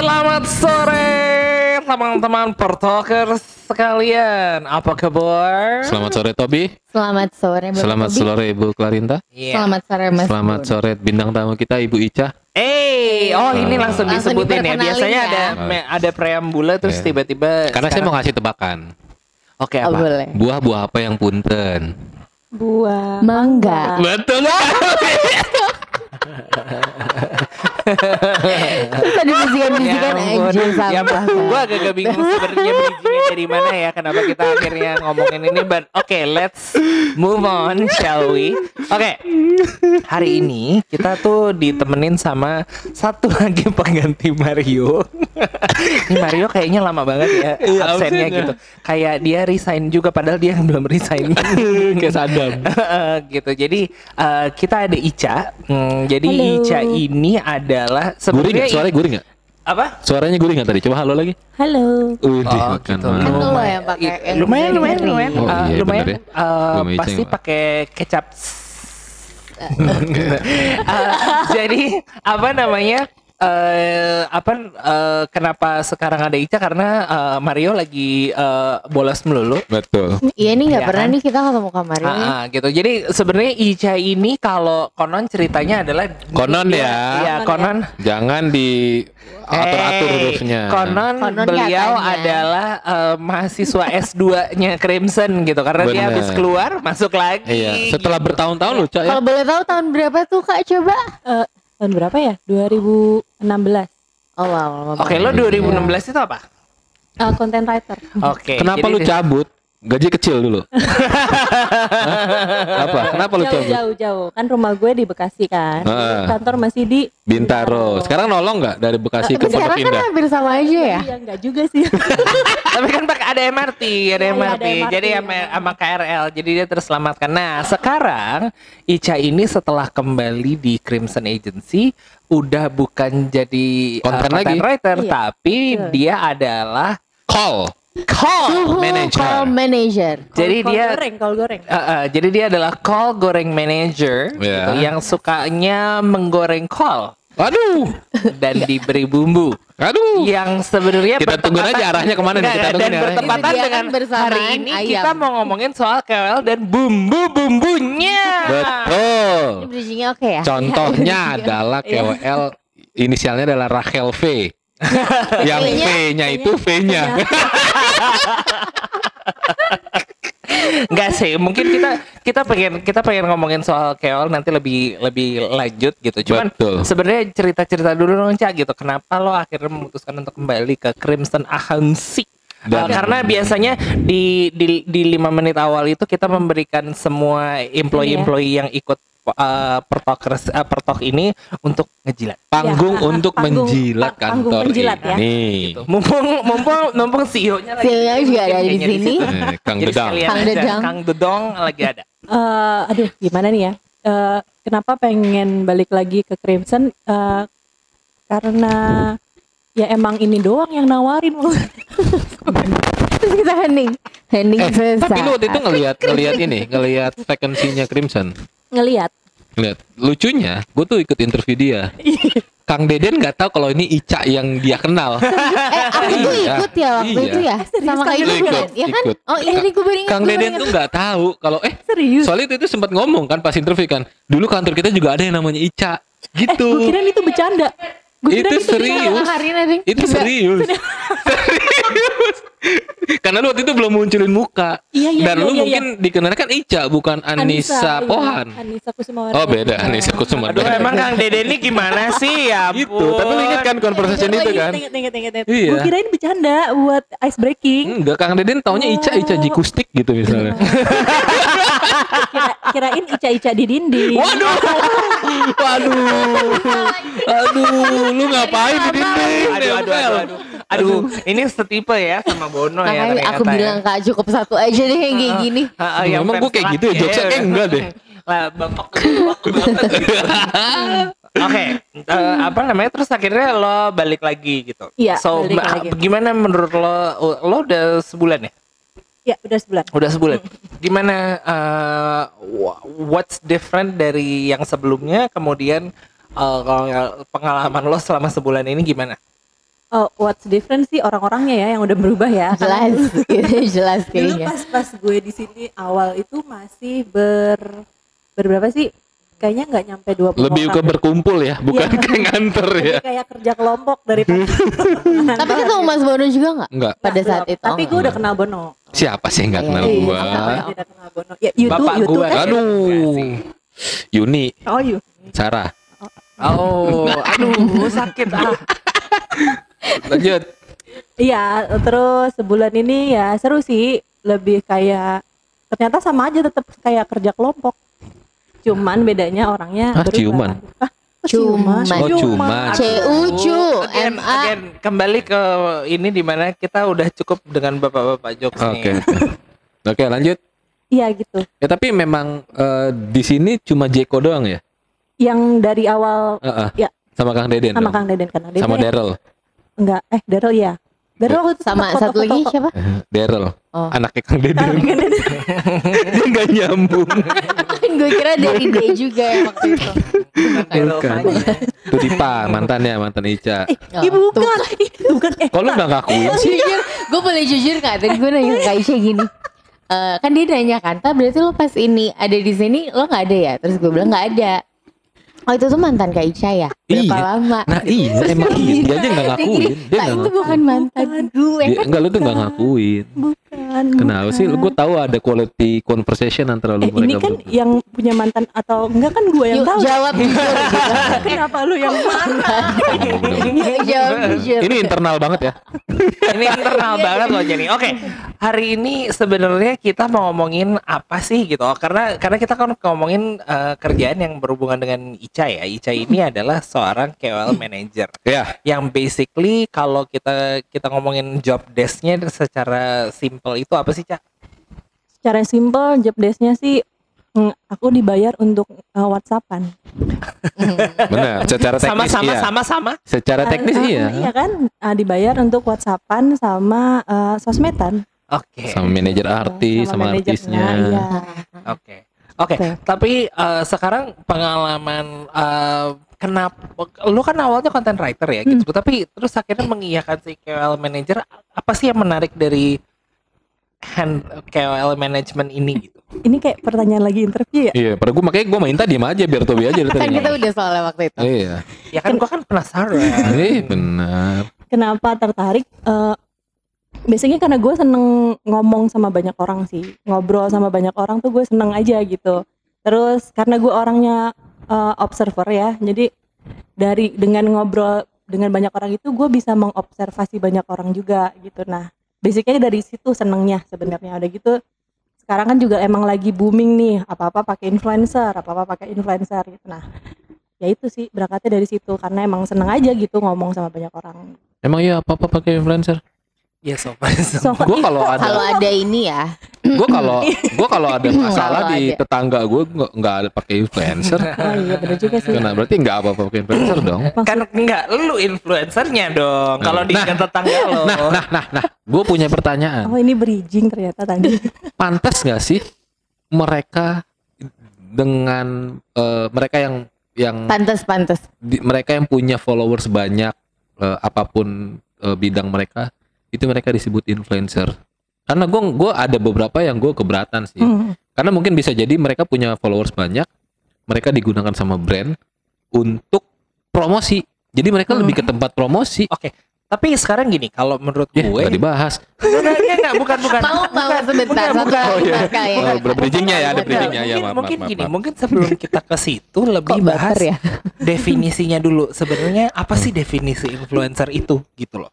Selamat sore teman-teman pertalkers sekalian. Apa kabar? Selamat sore Tobi. Selamat sore Bapak Selamat Bobi. sore Ibu Klarinta. Iya. Selamat sore Mas. Selamat Bun. sore bintang tamu kita Ibu Ica. Eh, oh ini langsung Langsung disebutin ya. Biasanya ya. ada ada preambula terus Iya. tiba-tiba Karena saya sekarang- mau ngasih tebakan. Oke Oh, apa? boleh. Buah-buah apa yang punten? Buah Mangga. Betul. Terus ada bisikan-bisikan Ya ampun. anjir Ya, sampah. gua agak bingung sebenarnya bridgingnya dari mana ya kenapa kita akhirnya ngomongin ini but oke let's move on shall we? Oke. Hari ini kita tuh ditemenin sama satu lagi pengganti Mario. Ini Mario kayaknya lama banget ya Iya, absennya gitu. Kayak dia resign juga padahal dia yang belum resign. Kayak Sadam. gitu. Jadi eh, kita ada Ica. Hmm, jadi Halo. Ica ini adalah sebenarnya? Suaranya gurih nggak? apa Suaranya gurih nggak tadi? Coba halo lagi. Halo. Wih, Oh, makan gitu. Kan lo yang pakai lumayan lumayan lumayan Oh, Uh, iya, lumayan bener ya. uh, pasti pakai kecap Uh, jadi apa namanya eh apa eh, kenapa sekarang ada Ica karena eh, Mario lagi eh, bolos melulu Betul. Iya nih nggak Iya pernah kan? nih kita ketemu Mario. Ah, ah, gitu. Jadi sebenarnya Ica ini kalau konon ceritanya adalah Konon dia- ya. Iya, konon. Jangan di atur-atur hurufnya. Konon, Konon beliau katanya. adalah eh, mahasiswa S2-nya Crimson gitu karena dia Bener. habis keluar masuk lagi. Iya. Setelah bertahun-tahun loh, Cak ya. Kalau boleh tahu tahun berapa tuh Kak coba? Eh, tahun berapa ya? 2016. Oh wow. Oke, banget. lo 2016 itu apa? Eh, content writer. Oke. Kenapa jadi- lu cabut? Gaji kecil dulu. Apa? Kenapa lu Jauh, cabut? jauh, jauh. Kan rumah gue di Bekasi kan. Heeh. Kantor masih di Bintaro. Sekarang nolong nggak dari Bekasi ke Pondok Sekarang kan Indah? hampir sama aja ya. Iya, enggak juga sih. Tapi kan pakai ada MRT, ada Iya, iya, MRT. ada MRT, Jadi iya. sama, sama KRL, jadi dia terselamatkan. Nah, sekarang Ica ini setelah kembali di Crimson Agency udah bukan jadi uh, Content lagi. writer, Iya, tapi betul. dia adalah Call. Call Suhu manager. call manager. Jadi Kol dia goreng, kol goreng. Uh, uh, jadi dia adalah call goreng manager Ya. gitu, yang sukanya menggoreng call Aduh. dan diberi bumbu Aduh. yang sebenarnya Kita bertepatan- aja arahnya ke mana nih, kita dan tungguin arahnya. bertepatan dengan bersamaan hari ini ayam. kita mau ngomongin soal KOL dan bumbu bumbunya Betul. Ini bridgingnya oke ya? Contohnya adalah KWL inisialnya adalah Rachel V. yang V-nya? V-nya itu V-nya. Enggak sih, mungkin kita kita pengen kita pengen ngomongin soal KOL nanti lebih lebih lanjut gitu. Cuman sebenarnya cerita-cerita dulu dong Cak gitu. Kenapa lo akhirnya memutuskan untuk kembali ke Crimson Agency? Uh, Dan- karena biasanya di di di lima menit awal itu kita memberikan semua employee-employee yang ikut uh, pertokers uh, pertok ini untuk ngejilat. Panggung Ya, untuk panggung- menjilat pa- panggung kantor menjilat ya. ini. Gitu. Mumpung mumpung mumpung CEO-nya lagi. CEO-nya juga ada di sini. Eh, Kang Dedang. Kang Dedang. Kang Dedong lagi ada. Eh, aduh, gimana nih ya? Eh, kenapa pengen balik lagi ke Crimson? Eh, karena ya emang ini doang yang nawarin. Terus kita hening. Hening Eh, tapi lu waktu itu ngelihat ngelihat ini, ngelihat vacancy-nya Crimson. Ngeliat. Lihat, lucunya, gue tuh ikut interview dia. Kang Deden nggak tahu kalau ini Ica yang dia kenal. Eh, aku tuh Iya. ikut ya waktu Iya. itu ya. Sama kayak Lu itu ikut, kan? Ya kan? ikut. Oh iya nih gue baru ingat. Kang Deden tuh nggak tahu kalau eh Serius? soalnya itu, itu sempat ngomong kan pas interview kan. Dulu kantor kita juga ada yang namanya Ica. Eh, Gitu. gue kira itu bercanda. Gue itu serius. Itu serius. serius. Karena lu waktu itu belum munculin muka. Iya, iya, Dan iya, lu iya, mungkin dikenalnya kan Ica bukan Anissa, iya. Pohan. Anissa Kusumawardhani. Oh beda Anissa Kusuma. Aduh emang Kang Dede ini gimana sih ya Gitu. ampun. Tapi lu ingat kan conversation itu kan? Ingat, ingat, ingat, ingat. Iya. Gue kirain bercanda buat ice breaking. Enggak, Kang Deden taunya Ica Ica Oh. Jikustik gitu misalnya. Kira, kirain ica-ica di dinding. Waduh. Waduh. Aduh, lu ngapain di dinding? Aduh, aduh, aduh, aduh. Aduh, ini setipe ya sama Bono ya Makanya ternyata. aku bilang ya. kak cukup satu aja deh yang kayak gini. Ah, yang Emang gua kayak gitu ya, jokesnya kayak enggak deh. Lah, bapak bapak banget gitu. Oke, eh, apa namanya? Terus akhirnya lo balik lagi gitu. Iya, So, balik lagi. gimana menurut lo? Lo udah sebulan ya? Ya udah sebulan. Udah sebulan. Gimana? eh, wha- what's different dari yang sebelumnya? Kemudian eh, kalau pengalaman lo selama sebulan ini gimana? Oh, what's different sih orang-orangnya ya yang udah berubah ya. Jelas, gitu, jelas Dulu kayaknya. pas pas gue di sini awal itu masih ber berberapa sih? Kayaknya nggak nyampe 20 Lebih ke berkumpul ya, bukan Iya. kayak nganter ya. kayak kerja kelompok dari tadi. Tapi ketemu Mas Bono juga nggak? Enggak. Pada saat itu. Tapi gue udah kenal Bono. Siapa sih yang nggak Iya, kenal iya, gua? Iya, udah kenal Bono. Ya, YouTube, Bapak YouTube kan. Aduh. Yuni, Oh, you. Sarah. Oh, aduh sakit ah. Lanjut. Iya, terus sebulan ini ya seru sih, lebih kayak ternyata sama aja tetap kayak kerja kelompok. Cuman bedanya orangnya Hah, berubah. ciuman? Hah, Cuman. Oh, cuman. CUCU, Again, MA. again, kembali ke ini di mana kita udah cukup dengan bapak-bapak jokes Oke. nih. Oke, lanjut. Iya gitu. Ya tapi memang eh, di sini cuma Jeko doang ya? Yang dari awal Heeh. Ya. Sama Kang Deden. sama dong? Kang Deden karena Deden Sama Daryl. enggak eh Daryl ya. Daryl waktu itu Sama foto- satu lagi foto- siapa? Daryl. Oh. Anaknya Kang Deden. Dia nggak nyambung. Gue kira dari dia juga yang waktu itu. Bukan. Itu Dipa, mantannya, mantan Ica. Oh, Ih, bukan. Ih, bukan eh. Kok lu nggak ngakuin sih? jujur, gue boleh jujur gak? Tadi gue nanya ke Aisyah gini. Eh, kan dia nanya kan, "Ta, berarti lo pas ini ada di sini lo nggak ada ya? Terus gue bilang nggak ada. Oh itu tuh mantan Kak Ica ya? Berapa Iya. lama? Nah iya, emang iya. Dia aja nggak Dia gini, ngakuin. Dia "Kak, nggak itu ngakuin. bukan mantan gue. Dia, enggak, lu tuh nggak ngakuin. Bukan. Kenapa sih? Lu gue tahu ada quality conversation antara lu Eh, ini mereka kan berdua. yang punya mantan atau enggak kan gue yang Yuk, tahu. jawab jujur. Kenapa lu yang mantan? Yuk, jawab jujur. Ini internal banget ya. ini internal banget loh jadi oke hari ini sebenarnya kita mau ngomongin apa sih gitu karena karena kita kan ngomongin eh, kerjaan yang berhubungan dengan Ica ya Ica ini adalah seorang KOL manager Ya. yang basically kalau kita kita ngomongin job desknya secara simple itu apa sih Cak? Secara simpel job desk-nya sih mm, aku dibayar untuk uh, WhatsAppan. Benar. Secara teknis Sama-sama iya. sama-sama. Secara teknis Ah, ah, iya. Iya kan Uh, dibayar untuk WhatsAppan sama uh, sosmedan. Oke. Sama manajer artis, sama, manajernya, artisnya. Iya. Oke. Oke, Oke. tapi eh, sekarang pengalaman eh, kenapa lu kan awalnya content writer ya gitu, tapi terus akhirnya mengiyakan si KOL manager apa sih yang menarik dari hand KOL management ini gitu? Ini kayak pertanyaan lagi interview ya. Iya, pada gue makanya gue minta diem aja biar Tobi aja Kan kita udah soalnya waktu itu. Iya. Ya kan gua kan penasaran. Iya benar. Kenapa tertarik? Uh, biasanya karena gue seneng ngomong sama banyak orang sih, ngobrol sama banyak orang tuh gue seneng aja gitu. Terus karena gue orangnya uh, observer ya, jadi dari dengan ngobrol dengan banyak orang itu gue bisa mengobservasi banyak orang juga gitu. Nah, basicnya dari situ senengnya sebenarnya. Udah gitu sekarang kan juga emang lagi booming nih apa-apa pakai influencer, apa-apa pakai influencer gitu. Nah, ya itu sih berangkatnya dari situ karena emang seneng aja gitu ngomong sama banyak orang. Emang iya apa apa pakai influencer? Ya sobat. So, Gue kalau Kalau ada, ada ini ya, gue kalau gue kalau ada masalah di ada. tetangga gue nggak nggak ada pakai influencer. oh iya bener juga sih. Karena berarti nggak apa-apa pakai influencer dong. kan enggak lu influencernya dong. Kalau di Nah. tetangga lo. Nah, nah, nah, nah. Gue punya pertanyaan. Oh ini bridging ternyata tadi. Pantas nggak sih mereka dengan eh, mereka yang yang pantas pantas. di- mereka yang punya followers banyak eh, apa pun eh, bidang mereka itu mereka disebut influencer. Karena gue gua ada beberapa yang gue keberatan sih. Hmm. Karena mungkin bisa jadi mereka punya followers banyak, mereka digunakan sama brand untuk promosi. Jadi mereka Hmm. lebih ke tempat promosi. Oke. Tapi sekarang gini, kalau menurut Ya, gue nggak dibahas. Enggak, enggak, enggak, bukan, bukan. Mau mau sebentar bukan, bukan. Oh, iya. Ya. Oh, ada bridgingnya ya, ada bridgingnya. ya, mungkin maaf, mungkin maaf, gini, maaf. mungkin sebelum kita ke situ lebih Kok bahas ya? definisinya dulu. Sebenarnya apa sih definisi influencer itu gitu loh.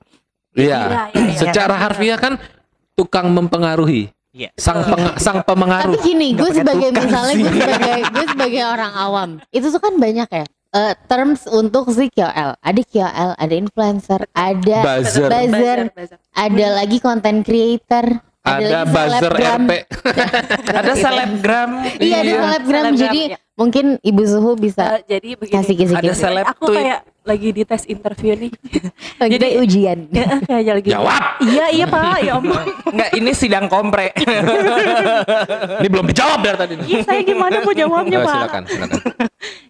Iya. Iya, iya, iya. Secara harfiah kan tukang mempengaruhi. Iya. Sang peng- sang pemengaruh. Tapi gini, gue sebagai misalnya gue sebagai gue sebagai orang awam, itu tuh kan banyak ya. eh, terms untuk si KOL, ada KOL, ada influencer, ada Buzzer. buzzer, ada lagi content creator, Ada lagi buzzer selebgram. RP. Ada selebgram. Iya, ada selebgram. Selebgram, Jadi iya. mungkin Ibu Suhu bisa Eh, jadi begini. kasih Ada kisi-kisi. seleb aku tweet. kayak lagi di tes interview nih. Jadi jadi- ujian. Ya, kayak lagi. Jawab. Iya iya pak. Ya ampun. Enggak, ini sidang kompre. Ini belum dijawab dari tadi. Iya saya gimana mau jawabnya Oh, pak? silakan, silakan.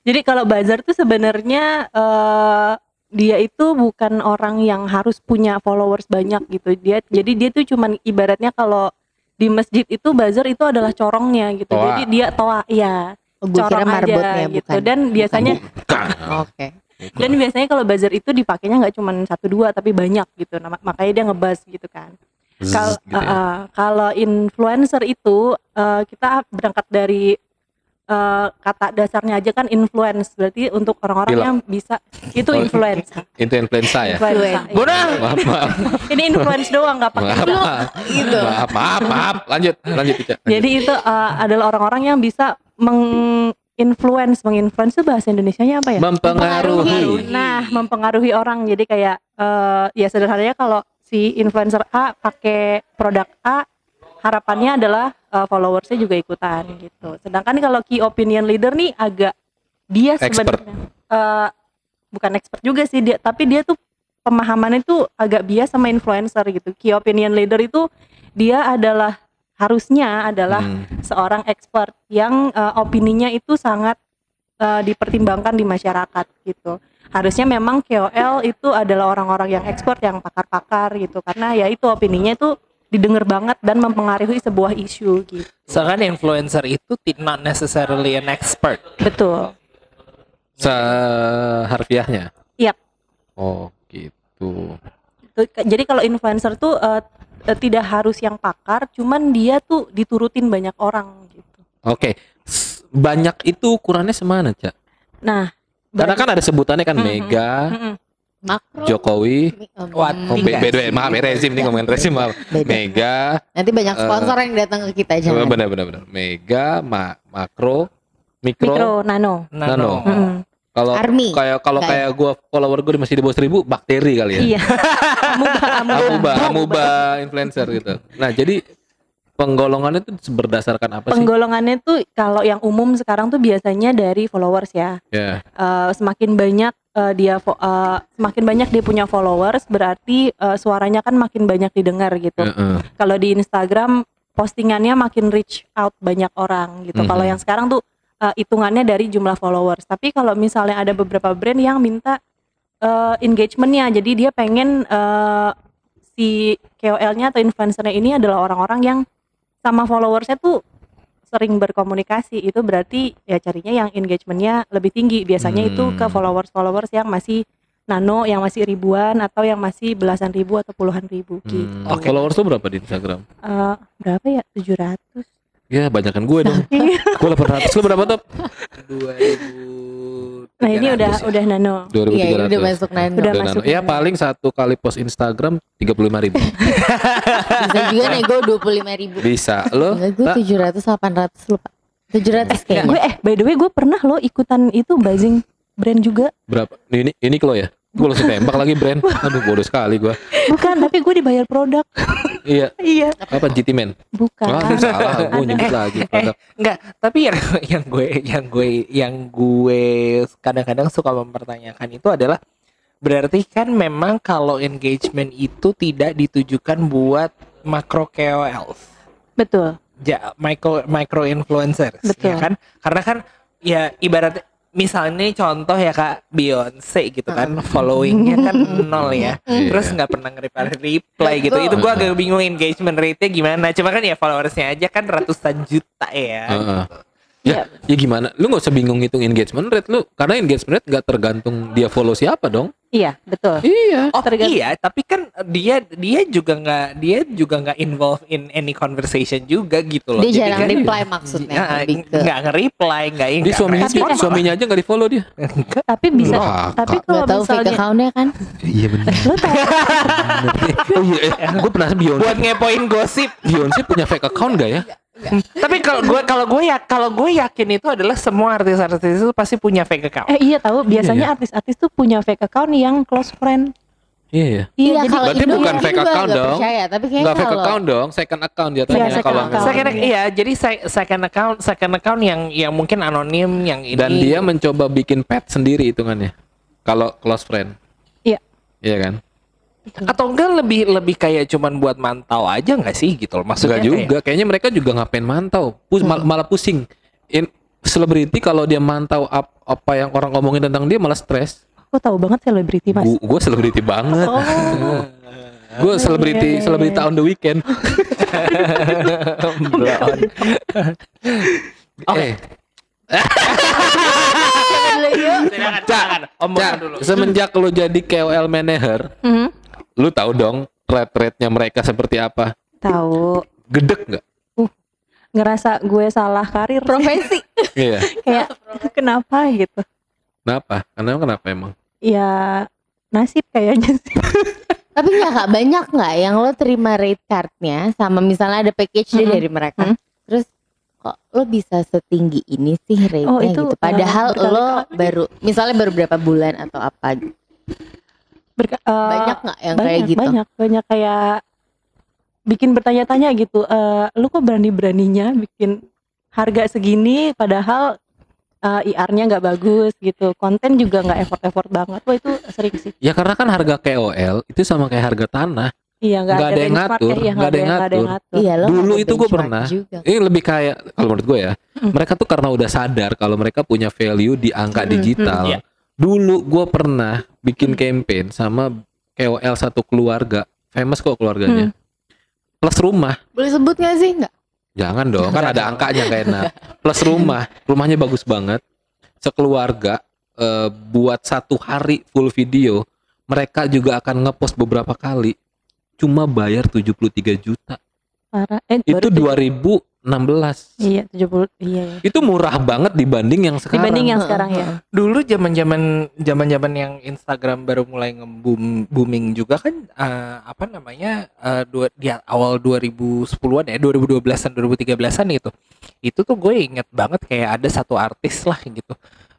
Jadi kalau bazar tuh sebenarnya eh dia itu bukan orang yang harus punya followers banyak gitu. Dia jadi dia tuh cuman ibaratnya kalau di masjid itu buzzer itu adalah corongnya gitu. Toa. Jadi dia toa ya Oh, gue kira corong marbotnya aja bukan. gitu. Dan biasanya Bukan. Oke. dan biasanya kalau buzzer itu dipakainya nggak cuman satu dua tapi banyak gitu. Nah, makanya dia ngebuzz gitu kan. Zzz, Kal- gitu ya. uh, uh, kalau influencer itu uh, kita berangkat dari uh, kata dasarnya aja kan influence berarti untuk orang-orang yang bisa itu Oh. influence. Itu influenza ya. Influencer. Bodoh. Maaf, maaf. Ini influence doang nggak pakai. Maaf. Gitu. Maaf, maaf, maaf. Lanjut, lanjut Ica. Lanjut. Jadi itu uh, adalah orang-orang yang bisa menginfluence, menginfluence itu bahasa Indonesianya apa ya? mempengaruhi. Nah, mempengaruhi orang. Jadi kayak eh, ya sederhananya kalau si influencer A pakai produk A, harapannya adalah eh, followersnya juga ikutan gitu. Sedangkan kalau key opinion leader nih agak dia sebenarnya eh, bukan expert juga sih dia, tapi dia tuh pemahamannya tuh agak bias sama influencer gitu. Key opinion leader itu dia adalah harusnya adalah Hmm. seorang expert yang eh, opininya itu sangat eh, dipertimbangkan di masyarakat gitu. Harusnya memang KOL itu adalah orang-orang yang expert yang pakar-pakar gitu karena ya itu opininya itu didengar banget dan mempengaruhi sebuah isu gitu. Sedangkan influencer itu ti- not necessarily an expert. Betul. Seharfiahnya. Iya. Oh, gitu. Jadi kalau influencer tuh eh, eh, tidak harus yang pakar, cuman dia tuh diturutin banyak orang gitu. Oke. S- Banyak itu ukurannya semana, Cak? Nah, Karena kan ada sebutannya kan Mm-mm. Mega, Mm-mm. Makro. Jokowi. What? Oh, be- beda, maaf ya rezim nih ngomongin rezim maaf. Beda. Mega, Nanti banyak sponsor yang datang ke kita jangan. benar benar benar. Mega, ma- makro, mikro, mikro, nano. Nano. Mm-mm. Kalau kayak kalau Kayak- gua follower gua masih di bawah seribu bakteri kali ya. Iya. amuba, amuba. Amuba, amuba influencer gitu. Nah, jadi penggolongannya itu berdasarkan apa sih? Penggolongannya tuh kalau yang umum sekarang tuh biasanya dari followers ya. Ya. Eh, semakin banyak eh, dia eh, semakin banyak dia punya followers berarti eh, suaranya kan makin banyak didengar gitu. Heeh. Kalau di Instagram postingannya makin reach out banyak orang gitu. Kalau Mhm. yang sekarang tuh eh, hitungannya dari jumlah followers. Tapi kalau misalnya ada beberapa brand yang minta eh, engagementnya, jadi dia pengen eh, si KOL-nya atau influencernya ini adalah orang-orang yang sama followersnya tuh sering berkomunikasi itu berarti ya carinya yang engagementnya lebih tinggi biasanya itu ke Hmm. followers followers yang masih nano yang masih ribuan atau yang masih belasan ribu atau puluhan ribu gitu. Hmm. Oh, followers tuh berapa di Instagram? Eh, berapa ya 700 Ya, banyakan gue dong. gue 800. Lu berapa, Top? 2000 nah ini udah udah nano 2300. Iya, ini udah masuk nano. Udah Udah masuk nano. Ya paling satu kali post Instagram 35 ribu Bisa juga nego 25 ribu. Bisa Lo Enggak, gue Tak? 700 800 lupa. 700 kayaknya. gue eh by the way gue pernah lo ikutan itu buzzing brand juga berapa? Ini ini lo ya? Gue langsung tembak lagi brand. Aduh bodoh sekali gue bukan tapi gue dibayar produk. Iya. Iya. Apa GT Man? bukan. Aduh, salah Gue nyebut lagi produk. Enggak, tapi yang yang gue yang gue yang gue kadang-kadang suka mempertanyakan itu adalah berarti kan memang kalau engagement itu tidak ditujukan buat makro KOL, betul. Ja, micro micro influencers, Betul. ya kan? Karena kan ya ibarat misalnya nih contoh ya kak Beyonce gitu kan followingnya kan nol ya. Iya. terus nggak pernah nge-reply reply gitu. Itu gue agak bingung engagement rate-nya gimana. Cuma kan ya followersnya aja kan ratusan juta ya. Heeh. Ya, ya gimana? Lu nggak usah bingung ngitung engagement rate lu, karena engagement rate nggak tergantung dia follow siapa dong. iya betul Iya. Oh Tergantung. iya, tapi kan dia dia juga nggak dia juga nggak involve in any conversation juga gitu loh. Dia Jadi jarang kan- reply maksudnya. Ya, ke nggak nge-reply, nggak ini. Dia suaminya, Tapi suaminya aja nggak di follow dia. tapi bisa Wah, tapi kalau Gak tahu fake misalnya accountnya kan Iya benar. lo tau oh iya, eh, gue pernah Beyonce. Buat ngepoin gosip. Beyonce punya fake account gak ya? tapi kalau gue kalau gue ya kalau gue yakin itu adalah semua artis-artis itu pasti punya fake account. eh iya tahu biasanya ya? artis-artis tuh punya fake account yang close friend Iya ya. iya jadi kalau Berarti Indo bukan ya, fake account dong. percaya, tapi fake kalau account dong, second account Iya, jatuhnya second kalau account. Second, iya, jadi se- second account, second account yang yang mungkin anonim, yang ini. dan dia mencoba bikin pet sendiri hitungannya. Kalau close friend. Iya. Iya kan? Atau enggak lebih lebih kayak cuman buat mantau aja nggak sih gitu loh maksudnya Enggak kayak- juga. Kayaknya mereka juga ngapain mantau. Pus, mal- malah pusing. In, selebriti kalau dia mantau ap- apa yang orang ngomongin tentang dia malah stres. Kok tahu banget selebriti mas? Gue selebriti banget. Oh, Gue selebriti iya, iya, selebriti iya. on the weekend. Eh, yuk. Silakan, silakan. Cak, dulu. semenjak lu jadi KOL manager, Mhm. Lu tahu dong rate-rate-nya mereka seperti apa? tahu. Gedek nggak? Ngerasa gue salah karir. Profesi. Iya. Kayak kenapa gitu? Kenapa? Karena kenapa emang? Ya nasib kayaknya sih. Tapi nggak kak banyak nggak yang lo terima rate cardnya sama misalnya ada package deh Mm-mm. dari mereka. Mm. Terus kok lo bisa setinggi ini sih rate-nya Oh, itu, gitu. Padahal lo baru misalnya baru berapa bulan atau apa gitu. Berka- eh, Banyak nggak yang banyak, kayak gitu? Banyak, banyak kayak bikin bertanya-tanya gitu. Eh, lu kok berani-beraninya bikin harga segini padahal eh, IR-nya nggak bagus gitu. Konten juga nggak effort-effort banget. Wah itu sering sih. Ya karena kan harga KOL itu sama kayak harga tanah. Iya nggak Nggak ada, ada yang ngatur, ya, nggak ada yang nggak ada yang ngatur. Iya lo Dulu itu gue pernah. juga. Ini lebih kayak kalau menurut gue ya, Hmm. mereka tuh karena udah sadar kalau mereka punya value di angka Hmm, digital. hmm. Iya. Dulu gue pernah bikin Hmm. campaign sama KOL satu keluarga, famous kok keluarganya. Plus rumah, Boleh sebut nggak sih nggak? jangan dong, kan ada angkanya gak enak. Plus rumah, rumahnya bagus banget. Sekeluarga eh, buat satu hari full video, mereka juga akan ngepost beberapa kali. Cuma bayar 73 juta. Parah. Eh, Itu baru 2016. Iya 70 iya. iya. Itu murah banget dibanding yang sekarang. Dibanding yang sekarang ya. Dulu zaman-zaman zaman-zaman yang Instagram baru mulai nge-boom booming juga kan eh, apa namanya eh, dua, di awal 2010-an ya 2012-an 2013-an itu. Itu tuh gue inget banget kayak ada satu artis lah gitu.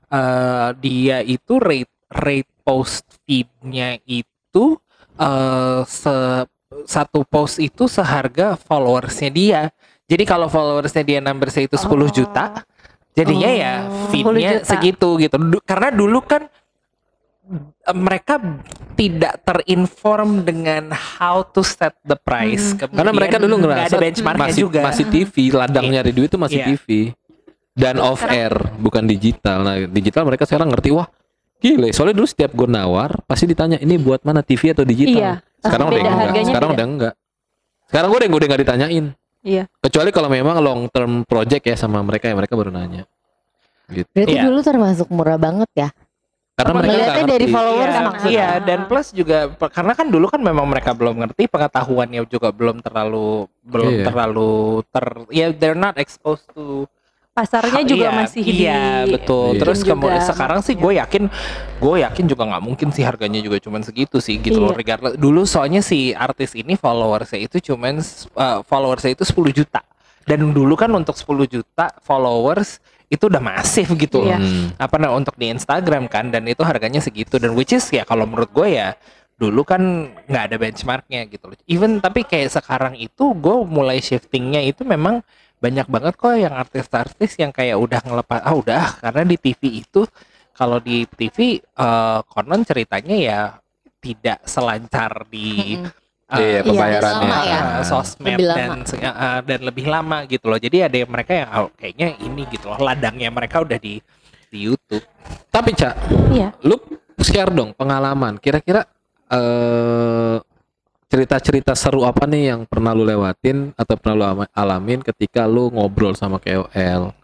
Eh, dia itu rate rate post feed-nya itu eh se satu post itu seharga followersnya dia. Jadi kalau followersnya dia numbersnya itu 10 Oh. juta, jadinya ya Oh, 10 feednya segitu gitu. Du- karena dulu kan eh, mereka tidak terinform dengan how to set the price. Hmm. Kemudian Karena mereka dulu nggak ngerasa ada benchmarknya masih juga. masih TV, ladang Iya. nyari duit itu masih Iya. TV dan off air, bukan digital. Nah, digital mereka sekarang ngerti wah Gile, soalnya dulu setiap gue nawar pasti ditanya ini buat mana TV atau digital. Iya. Sekarang udah Beda, enggak. harganya Sekarang beda. udah enggak. Sekarang gue udah udah enggak ditanyain. Iya. Kecuali kalau memang long term project ya sama mereka ya mereka baru nanya. Gitu. Berarti Iya. dulu termasuk murah banget ya. Karena mereka Ngeliatnya nggak dari ngerti. followers Iya, maksudnya. iya, dan plus juga karena kan dulu kan memang mereka belum ngerti pengetahuannya juga belum terlalu belum Iya. terlalu ter ya they're not exposed to Pasarnya juga iya, masih iya di betul Iya. terus juga kemudian sekarang sih gue yakin gue yakin juga nggak mungkin sih harganya juga cuman segitu sih gitu loh Iya. regardless dulu soalnya si artis ini followersnya itu cuman uh, followersnya itu 10 juta dan dulu kan untuk 10 juta followers itu udah masif gitu loh Iya. Hmm. apa nah untuk di Instagram kan dan itu harganya segitu dan which is ya kalau menurut gue ya dulu kan nggak ada benchmarknya gitu loh even tapi kayak sekarang itu gue mulai shiftingnya itu memang banyak banget kok yang artis-artis yang kayak udah ngelepas ah udah karena di TV itu kalau di TV eh, konon ceritanya ya tidak selancar di Mm-mm. eh, Iya, pembayarannya. lama ya. eh, sosmed Lebih lama. dan se- eh, dan lebih lama gitu loh jadi ada yang mereka yang oh, kayaknya ini gitu loh ladangnya mereka udah di di YouTube Tapi Cak, Iya. lu share dong pengalaman. Kira-kira eh cerita-cerita seru apa nih yang pernah lu lewatin atau pernah lu alamin ketika lu ngobrol sama KOL?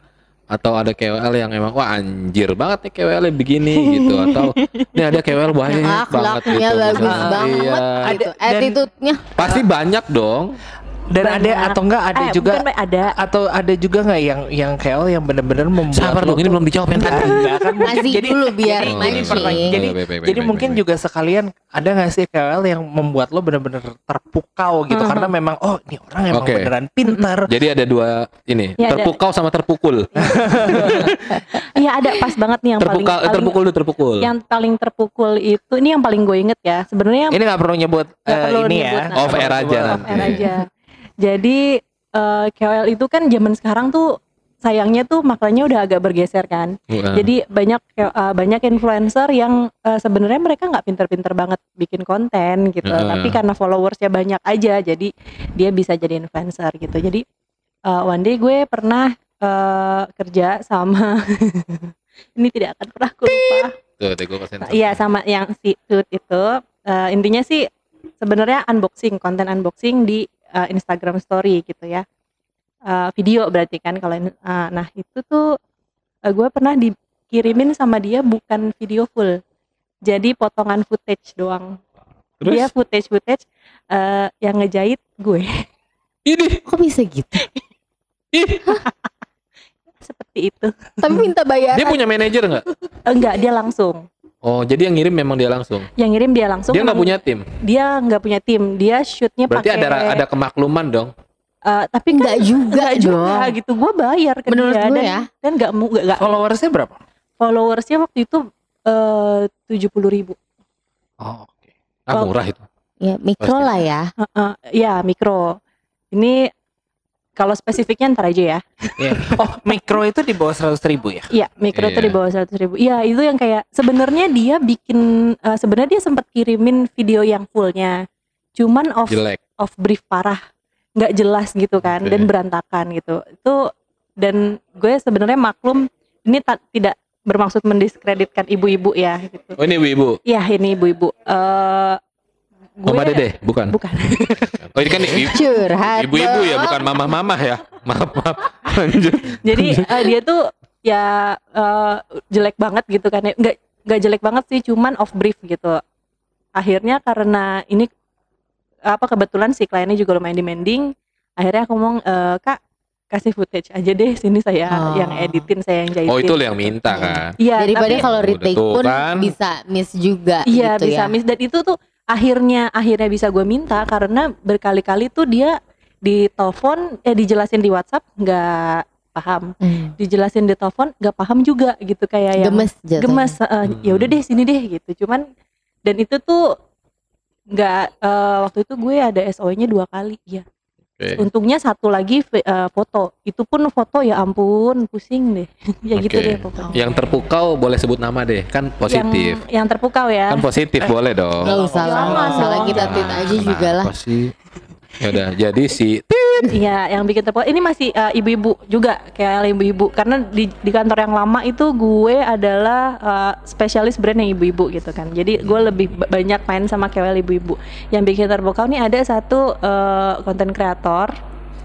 Atau ada KOL yang emang wah anjir banget nih KOL begini gitu atau ini ada KOL banyak banget akhlaknya gitu. bagus misalnya. banget Iya. gitu. Attitude-nya Pasti banyak dong. Dan Banyak. ada atau enggak ada Eh, juga bukan, ada atau ada juga nggak yang yang KL yang bener-bener membuat Sabar dong, ini belum dijawab yang Enggak, tadi. enggak kan mungkin Masih jadi dulu biar jadi, jadi, jadi, Baik, baik, jadi baik, mungkin baik. juga sekalian ada nggak sih KL yang membuat lo bener-bener terpukau gitu Mhm. karena memang oh ini orang emang Oke. beneran pintar Jadi ada dua ini, Ya, ada. terpukau sama terpukul. Iya ada pas banget nih yang paling, Terpukau, paling terpukul dulu terpukul. yang paling terpukul itu ini yang paling gue inget ya sebenarnya ini nggak perlu nyebut eh, ini ya. Off air aja Off nanti. air aja jadi eh, KOL itu kan zaman sekarang tuh sayangnya tuh maknanya udah agak bergeser kan Wah. jadi banyak eh, banyak influencer yang eh, sebenarnya mereka nggak pinter-pinter banget bikin konten gitu Heeh. tapi karena followersnya banyak aja jadi dia bisa jadi influencer gitu jadi eh, one day gue pernah eh, kerja sama ini tidak akan pernah aku lupa Tuh, deh gue kasih. Iya sama yang si Tut itu eh, intinya sih sebenarnya unboxing konten unboxing di eh, Instagram Story gitu ya Eh, video berarti kan kalau eh, nah itu tuh gue pernah dikirimin sama dia bukan video full jadi potongan footage doang Terus? dia footage footage eh, yang ngejahit gue Ini. Kok bisa gitu? Ih, seperti itu Tapi minta bayaran. dia punya manajer nggak? enggak dia langsung Oh, jadi yang ngirim memang dia langsung. yang ngirim dia langsung Dia nggak punya tim. dia nggak punya tim dia shootnya Berarti pakai ada ada kemakluman dong. eh, tapi kan Enggak juga Enggak juga dong. gitu gue bayar ke Menurut dia gue dan, ya. dan nggak mau nggak Followersnya berapa? followersnya waktu itu eh, tujuh puluh ribu Oh, oke. Ah, Oh. murah itu. Ya, mikro Pasti. lah ya. ya mikro ini kalau spesifiknya ntar aja ya Iya. Oh, mikro itu di bawah 100 ribu ya? Iya mikro tuh Iya. di bawah seratus ribu Iya itu yang kayak sebenarnya dia bikin eh, sebenarnya dia sempat kirimin video yang fullnya cuman off Jelek. off brief parah nggak jelas gitu kan Oke. dan berantakan gitu itu dan gue sebenarnya maklum ini tak tidak bermaksud mendiskreditkan ibu-ibu ya gitu Oh, ini ibu-ibu. Iya ini ibu-ibu. Eh Mama Dede, bukan. Bukan. Oh, ini kan ibu-ibu ya, bukan mamah-mamah ya. Maaf, maaf. Lanjut. Jadi eh, dia tuh ya eh, jelek banget gitu kan. ya. Nggak nggak jelek banget sih, cuman off brief gitu. Akhirnya karena ini apa kebetulan si kliennya juga lumayan demanding. Akhirnya aku ngomong "Eh, kak kasih footage aja deh sini saya Oh. yang editin saya yang jahitin. Oh, itu lo yang minta kan. Iya, Daripada tapi- kalau Udah retake pun kan. bisa miss juga Iya gitu bisa ya. miss dan itu tuh akhirnya akhirnya bisa gue minta karena berkali-kali tuh dia di telepon eh dijelasin di WhatsApp nggak paham. Hmm. dijelasin di telepon nggak paham juga gitu kayak yang Gemes jatuhnya. gemes eh, ya udah deh sini deh gitu. Cuman dan itu tuh nggak eh, waktu itu gue ada SOE-nya dua kali ya Oke. untungnya satu lagi eh, foto itu pun foto ya ampun pusing deh ya gitu Oke. deh pokoknya Yang terpukau boleh sebut nama deh, kan positif. yang, yang terpukau ya Kan positif boleh dong. Gak usah lah, Jangan nggak usah lah dong. kita tweet aja juga lah. Apa sih? Ya udah, jadi si Iya, yang bikin terpukau ini masih uh, ibu-ibu juga kayak ibu-ibu karena di di kantor yang lama itu gue adalah uh, spesialis brand yang ibu-ibu gitu kan. Jadi gue lebih ba- banyak main sama KOL ibu-ibu. Yang bikin terpukau nih ada satu uh, konten kreator,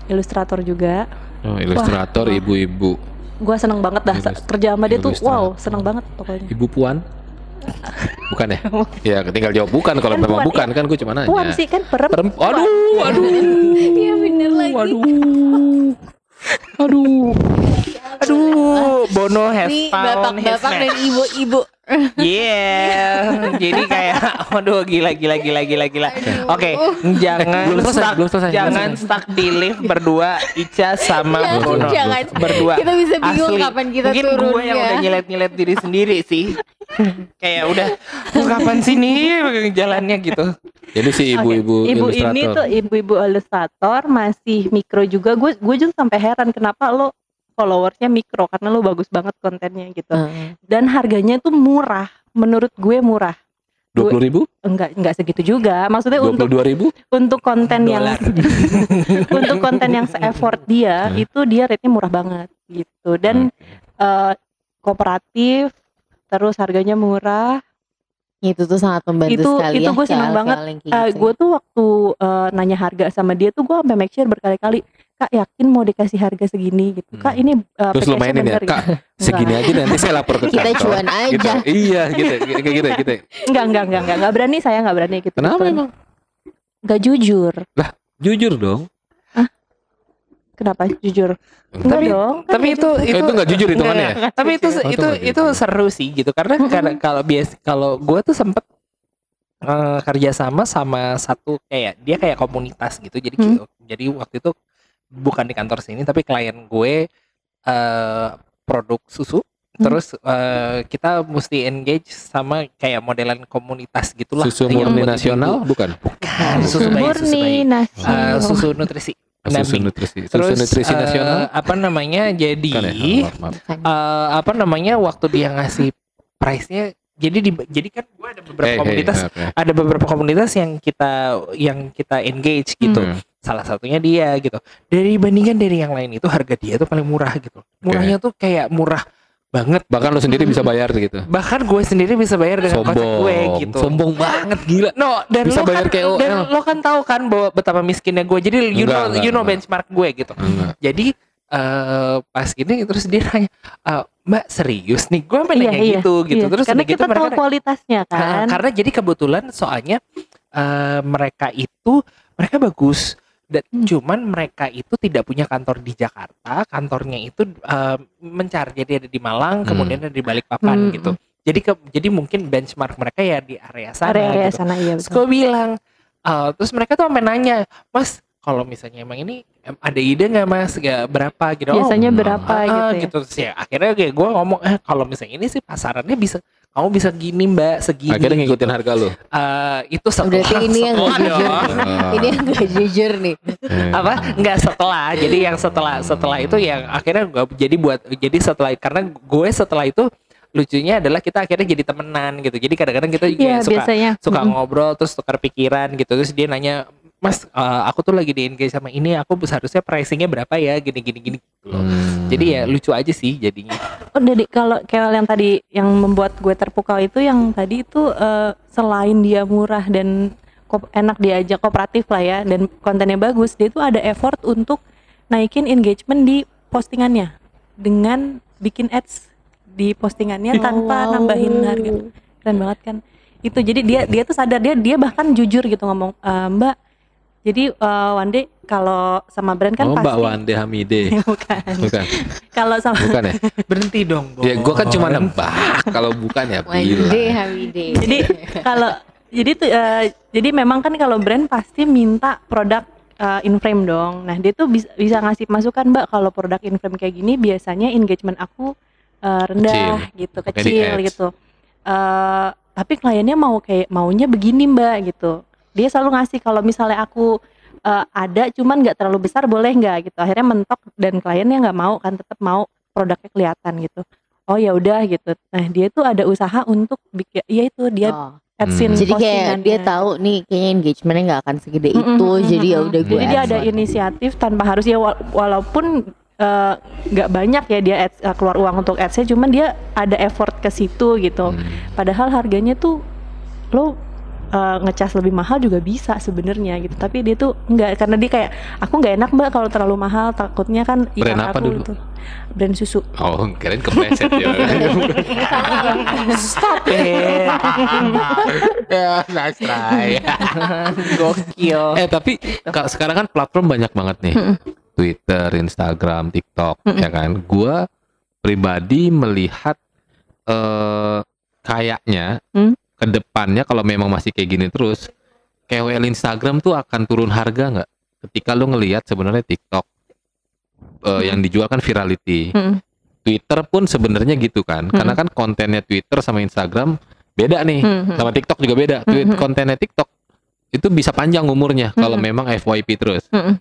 ilustrator juga. oh, ilustrator ibu-ibu. Gue seneng banget dah kerja sama dia tuh. Wow, seneng banget pokoknya. Ibu Puan? Bukan ya? Ya, tinggal jawab bukan kalau Kan memang bukan kan gue cuma nanya. Puan sih kan perempuan. Perempuan. Aduh, aduh. Iya bener lagi. Aduh. Aduh. Aduh, Bono has his bapak-bapak dan ibu-ibu. Yeah, jadi kayak, waduh gila gila gila gila gila. Oke, jangan Belum selesai, stuck, belum selesai, belum jangan stuck di lift berdua Ica sama Jangan, Bono jangan. berdua. Kita bisa bingung Asli. kapan kita Mungkin turun gue yang ya. udah nyelet diri sendiri sih. kayak udah "Oh, kapan sini jalannya gitu. Jadi si ibu-ibu ibu ilustrator. ini tuh ibu-ibu ilustrator masih mikro juga gue gue juga sampai heran kenapa lo followersnya mikro karena lo bagus banget kontennya gitu Heeh. dan harganya tuh murah menurut gue murah dua puluh ribu, enggak enggak segitu juga maksudnya dua untuk puluh dua ribu. untuk konten yang Dolar. untuk konten yang se-effort dia Hmm. itu dia rate-nya murah banget gitu dan eh, kooperatif terus harganya murah Itu tuh sangat membantu Itu- sekali itu ya. gue seneng banget. yang kayak Eh, gitu. gue tuh waktu eh, nanya harga sama dia tuh gue sampai make sure berkali-kali kak yakin mau dikasih harga segini gitu kak Hmm. ini eh, Terus lu package-nya mainin ya, kak gitu. segini aja nanti saya lapor ke Kita cuan aja. Gitu. Iya, gitu, kayak gitu, gitu. enggak enggak enggak enggak enggak berani saya enggak berani gitu Kenapa emang? enggak jujur Jujur dong. kenapa jujur enggak Tapi- dong kan Tapi itu jujur. itu itu nggak jujur hitungannya ya? Nggak, Tapi itu Oh, itu itu itu seru sih gitu karena karena kalau bias kalau gue tuh sempet eh, kerjasama sama satu kayak dia kayak komunitas gitu jadi Hmm. jadi waktu itu bukan di kantor sini tapi klien gue eh produk susu Hmm. terus eh, kita mesti engage sama kayak modelan komunitas gitulah Susu murni nasional ibu-ibu. bukan? bukan susu bayi susu murni bayi Eh, susu nutrisi Susu nutrisi. Susu terus nutrisi eh, nasional. apa namanya jadi Bukan ya? Maaf, maaf. Eh, apa namanya waktu dia ngasih price-nya jadi di, jadi kan gue ada beberapa Hey, hey, komunitas oke. ada beberapa komunitas yang kita yang kita engage gitu Hmm. Salah satunya dia gitu dari bandingkan dari yang lain itu harga dia tuh paling murah gitu murahnya tuh kayak murah banget Bahkan lu sendiri bisa bayar gitu. bahkan gue sendiri bisa bayar dengan kocek Sombong. gue gitu Sombong banget gila. No, dan Bisa lo bayar kan, KOL. dan lo kan tahu kan bahwa betapa miskinnya gue. Jadi you Enggak, know enggak, you know enggak. benchmark gue gitu. Enggak. Jadi eh pas gini terus dia nanya, "Eh, Mbak serius nih? Gue Iya, nanya gitu gitu. iya. Terus karena gitu kita tahu mereka kualitasnya kan. karena jadi kebetulan soalnya eh, mereka itu mereka bagus dan Hmm. cuman mereka itu tidak punya kantor di Jakarta kantornya itu eh, mencar jadi ada di Malang Hmm. kemudian ada di Balikpapan Hmm. gitu jadi ke, jadi mungkin benchmark mereka ya di area sana area gitu. sana iya terus gue bilang eh, terus mereka tuh sampai nanya mas kalau misalnya emang ini ada ide nggak mas Gak berapa gitu Oh, Biasanya Oh, berapa Ah, gitu ya. gitu Terus ya akhirnya kayak gue ngomong eh kalau misalnya ini sih pasarannya bisa kamu bisa gini mbak segini Akhirnya ngikutin harga lu. Eh, itu setelah Berarti ini yang setelah gak jujur. dong. Ini yang gak jujur nih. Eh. apa nggak setelah jadi yang setelah setelah itu yang akhirnya gue jadi buat jadi setelah karena gue setelah itu lucunya adalah kita akhirnya jadi temenan gitu jadi kadang-kadang kita Iya kayak suka biasanya. suka ngobrol terus tukar pikiran gitu terus dia nanya mas eh, aku tuh lagi di engage sama ini aku seharusnya pricingnya berapa ya gini gini gini gitu loh. Hmm. jadi ya lucu aja sih jadinya Oh, jadi kalau kayak yang tadi yang membuat gue terpukau itu yang tadi itu eh, selain dia murah dan enak diajak kooperatif lah ya dan kontennya bagus, dia itu ada effort untuk naikin engagement di postingannya dengan bikin ads di postingannya tanpa wow. nambahin harga. Keren banget kan? Itu jadi dia dia tuh sadar dia dia bahkan jujur gitu ngomong "E, Mbak. Jadi eh, one day kalau sama brand kan oh, pasti Mbak Wande Hamide. bukan. Bukan. Kalau sama Bukan ya? berhenti dong Bo. Ya gua kan cuma nebak. Kalau bukan ya Wande bilang. Hamide. jadi kalau jadi tuh eh, jadi memang kan kalau brand pasti minta produk eh, in frame dong. Nah dia tuh bisa, bisa ngasih masukan mbak kalau produk in frame kayak gini biasanya engagement aku eh, rendah gitu Pakai di kecil gitu. Eh, tapi kliennya mau kayak maunya begini mbak gitu. Dia selalu ngasih kalau misalnya aku eh, ada cuman nggak terlalu besar boleh nggak gitu. Akhirnya mentok dan kliennya nggak mau kan tetap mau produknya kelihatan gitu. Oh ya udah gitu. Nah dia tuh ada usaha untuk bikin, ya itu dia Oh, adsense Hmm. Jadi kayak dia tahu nih kayaknya engagementnya nggak akan segede itu. mm-mm, Jadi ya udah gue Jadi dia ada inisiatif tanpa harus ya wala- walaupun eh, nggak banyak ya dia ads, eh, keluar uang untuk adsnya, cuman dia ada effort ke situ gitu. Hmm. Padahal harganya tuh lo eh, ngecas lebih mahal juga bisa sebenarnya gitu. Tapi dia tuh nggak karena dia kayak aku nggak enak mbak kalau terlalu mahal takutnya kan Brand apa aku dulu? itu brand susu. Oh, keren kepleset ya. stop it ya, nice try. gokil eh tapi ka- sekarang kan platform banyak banget nih. Twitter, Instagram, TikTok, ya kan? Gua pribadi melihat eh kayaknya Hmm. Ke depannya kalau memang masih kayak gini terus, KOL Instagram tuh akan turun harga nggak? Ketika lu ngelihat sebenarnya TikTok eh, yang dijual kan virality. Mm. Twitter pun sebenarnya gitu kan. Karena kan kontennya Twitter sama Instagram beda nih. Mhm. Sama TikTok juga beda. Tweet Mhm. kontennya TikTok itu bisa panjang umurnya kalau Mhm. memang FYP terus. Mhm.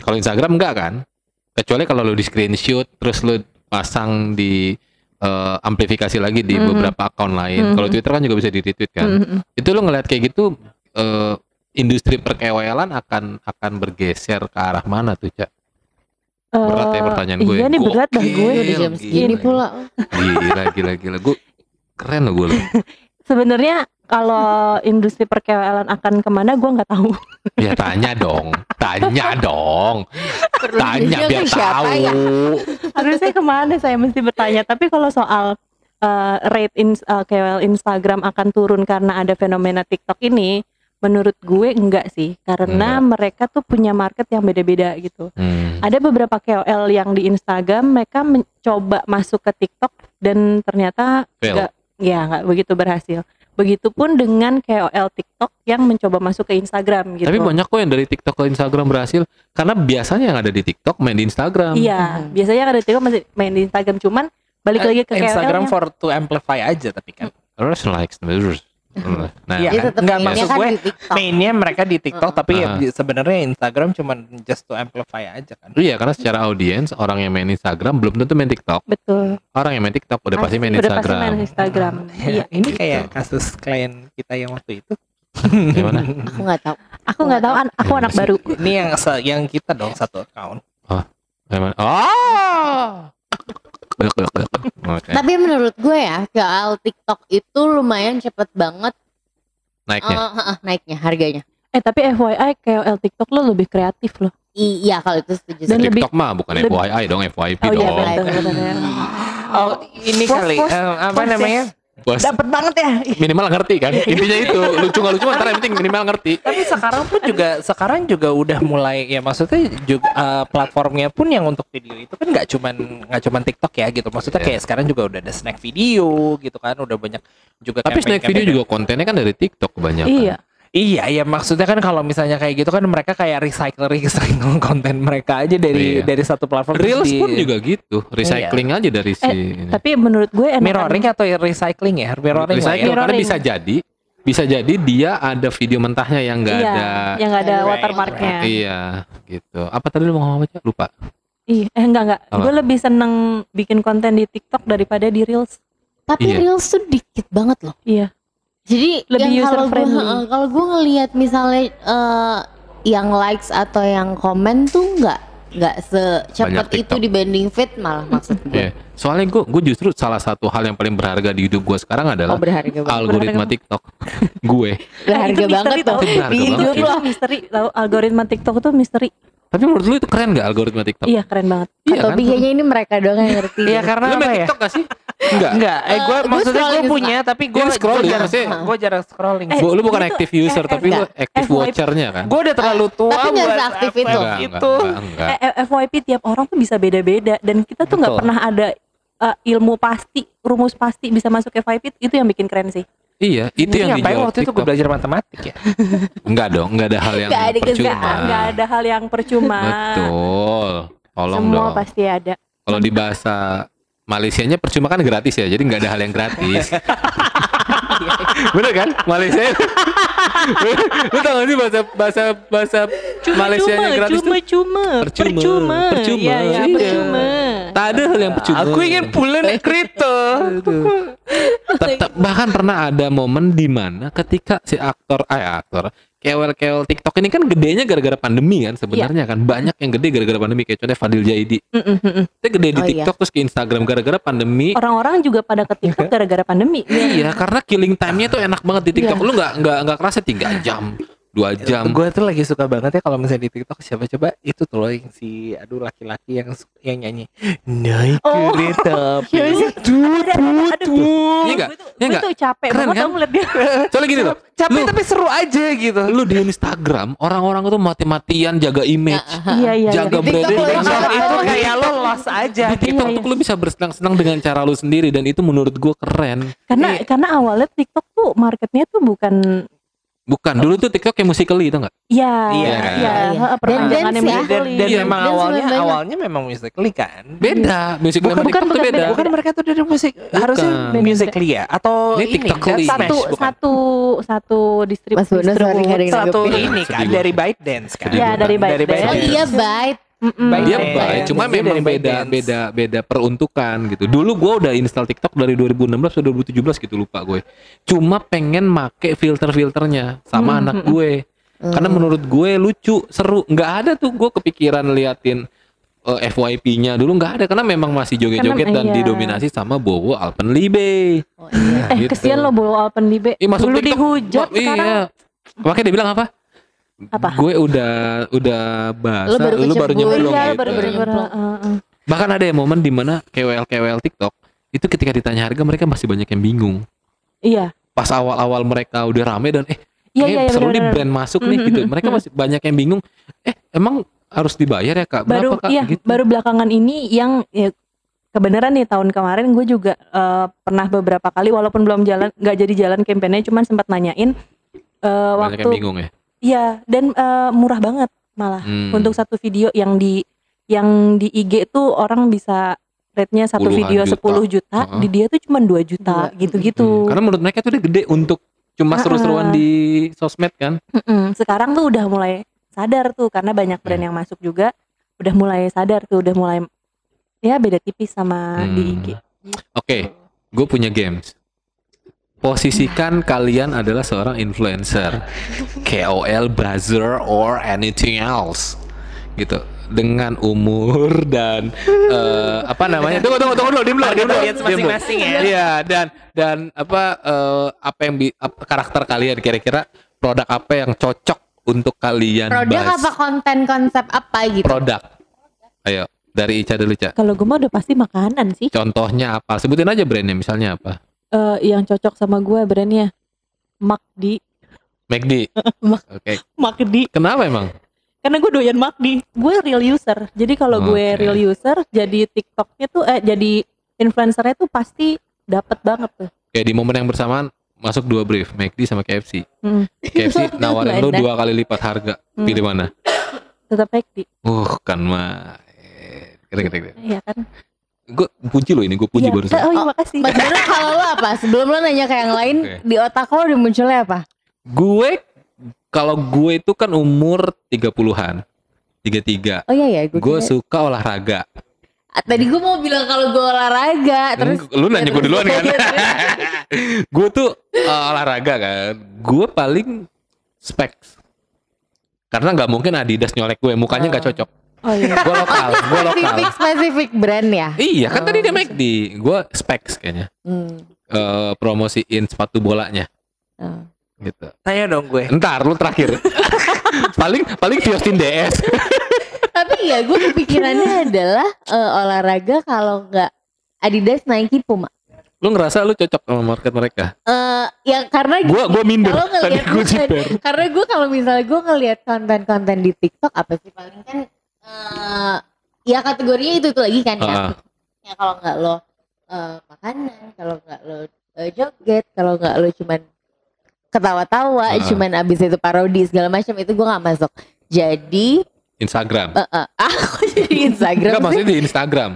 Kalau Instagram enggak kan? Kecuali kalau lu di screenshot terus lu pasang di eh, amplifikasi lagi di Mhm. beberapa akun lain. Mhm. Kalau Twitter kan juga bisa di retweet kan. Mhm. Itu lu ngeliat kayak gitu eh, industri perkewelan akan akan bergeser ke arah mana tuh, Cak? Berat ya Eh, pertanyaan gue. Iya nih berat dah gue. Udah jam segini pula. Gila, gila, gila. Gue keren loh gue. Sebenarnya kalau industri perkewelan akan ke mana gue nggak tahu. Ya tanya dong, tanya dong, Perlu tanya biar tahu. ya? Harusnya ke mana saya mesti bertanya. Tapi kalau soal uh, rate in, uh, KOL Instagram akan turun karena ada fenomena TikTok ini, menurut gue enggak sih. Karena mereka tuh punya market yang beda-beda gitu. Hmm. Ada beberapa KOL yang di Instagram mereka mencoba masuk ke TikTok dan ternyata Fail. enggak, ya nggak begitu berhasil. Begitupun dengan KOL TikTok yang mencoba masuk ke Instagram gitu. Tapi banyak kok yang dari TikTok ke Instagram berhasil karena biasanya yang ada di TikTok main di Instagram. Iya, Mhm. biasanya kan ada TikTok masih main di Instagram cuman balik lagi ke KOL Instagram -nya. for to amplify aja tapi kan Terus likes terus. Nah, Iya Dia kan? Nggak, maksud gue mainnya mereka di TikTok tapi ya Ah. di- sebenarnya Instagram cuma just to amplify aja kan Iya karena secara audiens orang yang main Instagram belum tentu main TikTok. Betul. Orang yang main TikTok udah pasti main Udah pasti Instagram. main Instagram. Iya. ini gitu. kayak kasus klien kita yang waktu itu Gimana? Aku nggak tahu. Aku nggak tahu, an- aku anak baru. ini yang yang kita dong satu account Gimana? Oh. Oke. Tapi Tapi menurut gue ya, KOL TikTok itu lumayan cepet banget naiknya. eh, eh, naiknya harganya. Eh tapi FYI KOL TikTok lo lebih kreatif loh. Iya kalau itu setuju. Dan sih. lebih- TikTok mah bukan lebih- FYI dong, FYP Oh iya dong. betul betul. ya. Oh, ini kali eh, apa ya. namanya? Bos, Dapat banget ya. minimal ngerti kan? Intinya itu lucu nggak lucu, ntar yang penting minimal ngerti. Tapi sekarang pun juga sekarang juga udah mulai ya maksudnya juga eh, platformnya pun yang untuk video itu kan nggak cuman nggak cuman TikTok ya gitu. Maksudnya Iya. kayak sekarang juga udah ada snack video gitu kan, udah banyak juga Tapi snack video juga kontennya kan dari TikTok kebanyakan. Iya. Iya, ya maksudnya kan kalau misalnya kayak gitu kan mereka kayak recycle recycle konten mereka aja dari Iya. dari satu platform Reels di- pun juga gitu, recycling aja dari si ini. Tapi menurut gue enakan mirroring atau recycling ya? Mirroring ya. recycling karena Mirroring. bisa jadi bisa jadi dia ada video mentahnya yang enggak iya, ada yang nggak ada Right, watermarknya. iya gitu apa tadi lu mau ngomong apa Cak? lupa Iya, eh enggak enggak. Apa? Gue lebih seneng bikin konten di TikTok daripada di Reels. Tapi Iya. reels tuh dikit banget loh. Iya. Jadi Lebih yang kalau user gue friendly. heeh, kalau gue ngelihat misalnya eh, yang likes atau yang komen tuh nggak nggak secepat itu dibanding feed malah maksud gue. Iya. soalnya gue gue justru salah satu hal yang paling berharga di hidup gue sekarang Oh adalah berharga banget. algoritma Berharga. TikTok gue Berharga itu banget tuh. Itu Di hidup lo. Itu misteri tahu algoritma TikTok tuh misteri. Tapi menurut lu itu keren gak algoritma TikTok Iya, keren banget. Iya Atau kan? kayaknya ini mereka doang yang ngerti. Iya karena lu apa main ya? TikTok gak sih enggak Enggak, eh gue Eh, gua maksudnya gue punya tapi gue scrolling, jarang, maksudnya- gue jarang scrolling. Eh, Bu, lu bukan itu- active user eh, tapi lu FYP. watchernya kan Gue udah terlalu tua Tapi buat seaktif apa itu. enggak, itu. enggak, enggak. Eh, eh, FYP tiap orang tuh bisa beda-beda dan kita tuh nggak pernah ada eh, ilmu pasti, rumus pasti bisa masuk FYP itu yang bikin keren sih. Iya itu Jadi yang ngapain dijawab waktu itu gue belajar matematik ya? enggak dong enggak ada hal yang Nggak ada percuma Nggak nggak ada hal yang percuma. betul tolong Semua dong pasti ada. Kalau di bahasa Malaysianya percuma kan gratis ya, jadi nggak ada hal yang gratis. Bener kan? Malaysia. Lu tau gak sih bahasa bahasa bahasa Malaysia yang gratis cuma, tuh? cuma, Percuma. percuma, Percuma. Iya, Iya. percuma. Tak ada hal yang percuma. Aku ingin bulan kripto. Tetap bahkan pernah ada momen di mana ketika si aktor, eh aktor, kewel-kewel TikTok ini kan gedenya gara-gara pandemi kan sebenarnya kan banyak yang gede gara-gara pandemi kayak contohnya Fadil Jaidi. Mm, mm, mm, mm. Dia gede di Oh, iya. TikTok terus ke Instagram gara-gara pandemi. Orang-orang juga pada ke TikTok gara-gara pandemi. Iya, karena killing time-nya tuh enak banget di TikTok. Lu nggak nggak nggak kerasa tiga jam, dua jam. Gue tuh lagi suka banget ya kalau misalnya di TikTok siapa coba itu tuh loh yang si aduh laki-laki yang yang nyanyi naik Oh. kereta api. Ada, tut, aduh. tut. Iya? Gue tuh, Iya gue nggak? tuh capek Keren banget kan? ngeliat dia. Soalnya gini loh, Capek Lu- tapi seru aja gitu. lu di Instagram orang-orang tuh mati-matian jaga image, Iya, iya, jaga iya. TikTok branding. lo Itu, Iya. itu kayak lo lost aja. Di TikTok Iya, tuh lu bisa bersenang-senang dengan cara lu sendiri dan itu menurut gua keren. Karena Iya. karena awalnya TikTok tuh marketnya tuh bukan Bukan, dulu tuh TikTok kayak musically itu enggak? Iya, Iya, iya, kan? iya, Iya. Dan dance yang ya. Dan, dan Iya. memang awalnya awalnya memang musically kan. Beda, musically Bukan, bukan, bukan, beda. beda. Bukan mereka tuh dari musik harusnya musically ya atau Ini TikTokly. Dance satu satu satu distrib Mas Bono, distro- sorry, nggak ada yang satu ini kan dari ByteDance kan. Sedih Iya, dari ByteDance. Oh iya baik. Mm-mm. Baik. Dia Iya, baik, iya. cuma Dia memang beda beda beda peruntukan gitu. Dulu gua udah install TikTok dari 2016 atau 2017 gitu lupa gue. Cuma pengen make filter-filternya sama Hmm, anak hmm, gue. Karena menurut gue lucu, seru. nggak ada tuh gue kepikiran liatin eh, FYP-nya dulu nggak ada karena memang masih joget-joget dan iya. didominasi sama Bowo Alpenlibe. Oh iya. Eh gitu. kesian lo bolu Alpenlibe. Ih, masuk Dulu TikTok, dihujat Wah, sekarang Iya. Makanya dia bilang apa? Apa? Gue udah udah basah, Lu baru lu baru nyemplung Iya, gitu. baru baru bener nyemplung. Bahkan ada yang momen di mana KWL-KWL TikTok itu ketika ditanya harga mereka masih banyak yang bingung. Iya. Pas awal-awal mereka udah rame dan eh Iya, iya, iya, seru nih brand masuk nih gitu. Mereka masih banyak yang bingung. Eh emang harus dibayar ya kak? Baru Berapa kak? iya, Gitu. baru belakangan ini yang ya, kebenaran nih tahun kemarin gue juga eh, pernah beberapa kali walaupun belum jalan nggak jadi jalan kampanye cuman sempat nanyain eh, banyak yang waktu bingung ya. Iya dan eh, murah banget malah Hmm. untuk satu video yang di yang di IG tuh orang bisa rate-nya satu Puluhan video juta. 10 juta, Heeh. di dia tuh cuma 2 juta Dua. gitu-gitu. Hmm, Karena menurut mereka itu udah gede untuk cuma seru-seruan di sosmed kan. Mm-mm. Sekarang tuh udah mulai sadar tuh karena banyak brand Hmm. yang masuk juga udah mulai sadar tuh udah mulai ya beda tipis sama di Hmm. IG. Oke, gue punya games. Posisikan kalian adalah seorang influencer, KOL, buzzer, or anything else, gitu. dengan umur dan eh, apa namanya? Tunggu tunggu tunggu dulu, diem dulu, diem dulu. Audiens diem dulu. masing-masing ya. Iya, dan dan apa eh, apa yang bi- apa karakter kalian kira-kira produk apa yang cocok untuk kalian Produk bahas? apa konten konsep apa gitu? Produk. Ayo, dari Ica dulu, Ica. Kalau gue mah udah pasti makanan sih. Contohnya apa? Sebutin aja brandnya, misalnya apa? Eh, yang cocok sama gue brandnya McD. McD. Mak- Oke. McD. Kenapa emang? Karena gue doyan McD. Gue real user. Jadi kalau gue Oke. real user, jadi TikToknya tuh eh jadi influencernya tuh pasti dapat banget tuh. Kayak di momen yang bersamaan masuk dua brief, McD sama KFC. Hmm. KFC nawarin lu Mana? dua kali lipat harga. Hmm. Pilih mana? Tetap McD. Uh, kan mah. Keren, keren, keren. Iya kan? Gue puji lo ini, gue puji Iya. barusan. Oh, iya Oh, makasih. Mas kalau lo apa? Sebelum lo nanya ke yang lain, Oke. di otak lo udah munculnya apa? Gue kalau gue itu kan umur 30-an. 33. Oh iya ya, gue Gue suka olahraga. Ah, Tadi gue mau bilang kalau gue olahraga, terus lu nanya gue duluan kan? Gue tuh uh, olahraga kan. Gue paling specs. Karena nggak mungkin Adidas nyolek gue, mukanya nggak Oh. cocok. Oh iya. Gue lokal, gue lokal. spesifik spesifik brand ya. Iya kan Oh. tadi dia McD, gue specs kayaknya. Hmm. Eh, promosiin sepatu bolanya Oh. gitu. Tanya dong gue. Ntar lu terakhir. paling paling Fiostin DS. Tapi ya gue kepikirannya adalah eh, olahraga kalau nggak Adidas, Nike, Puma. lu ngerasa lu cocok sama market mereka? Eh ya karena Gua gua minder. Kalau Tadi jiper. karena gue kalau misalnya gue ngelihat konten-konten di TikTok apa sih paling kan eh ya kategorinya itu itu lagi kan ya. Ah. Ya kalau nggak lo eh, makanan, kalau nggak lo eh, joget, kalau nggak lo cuman ketawa-tawa, Ah. cuman abis itu parodi segala macam itu gue nggak masuk. Jadi Instagram. eh, eh, aku jadi Instagram Enggak sih? maksudnya di Instagram.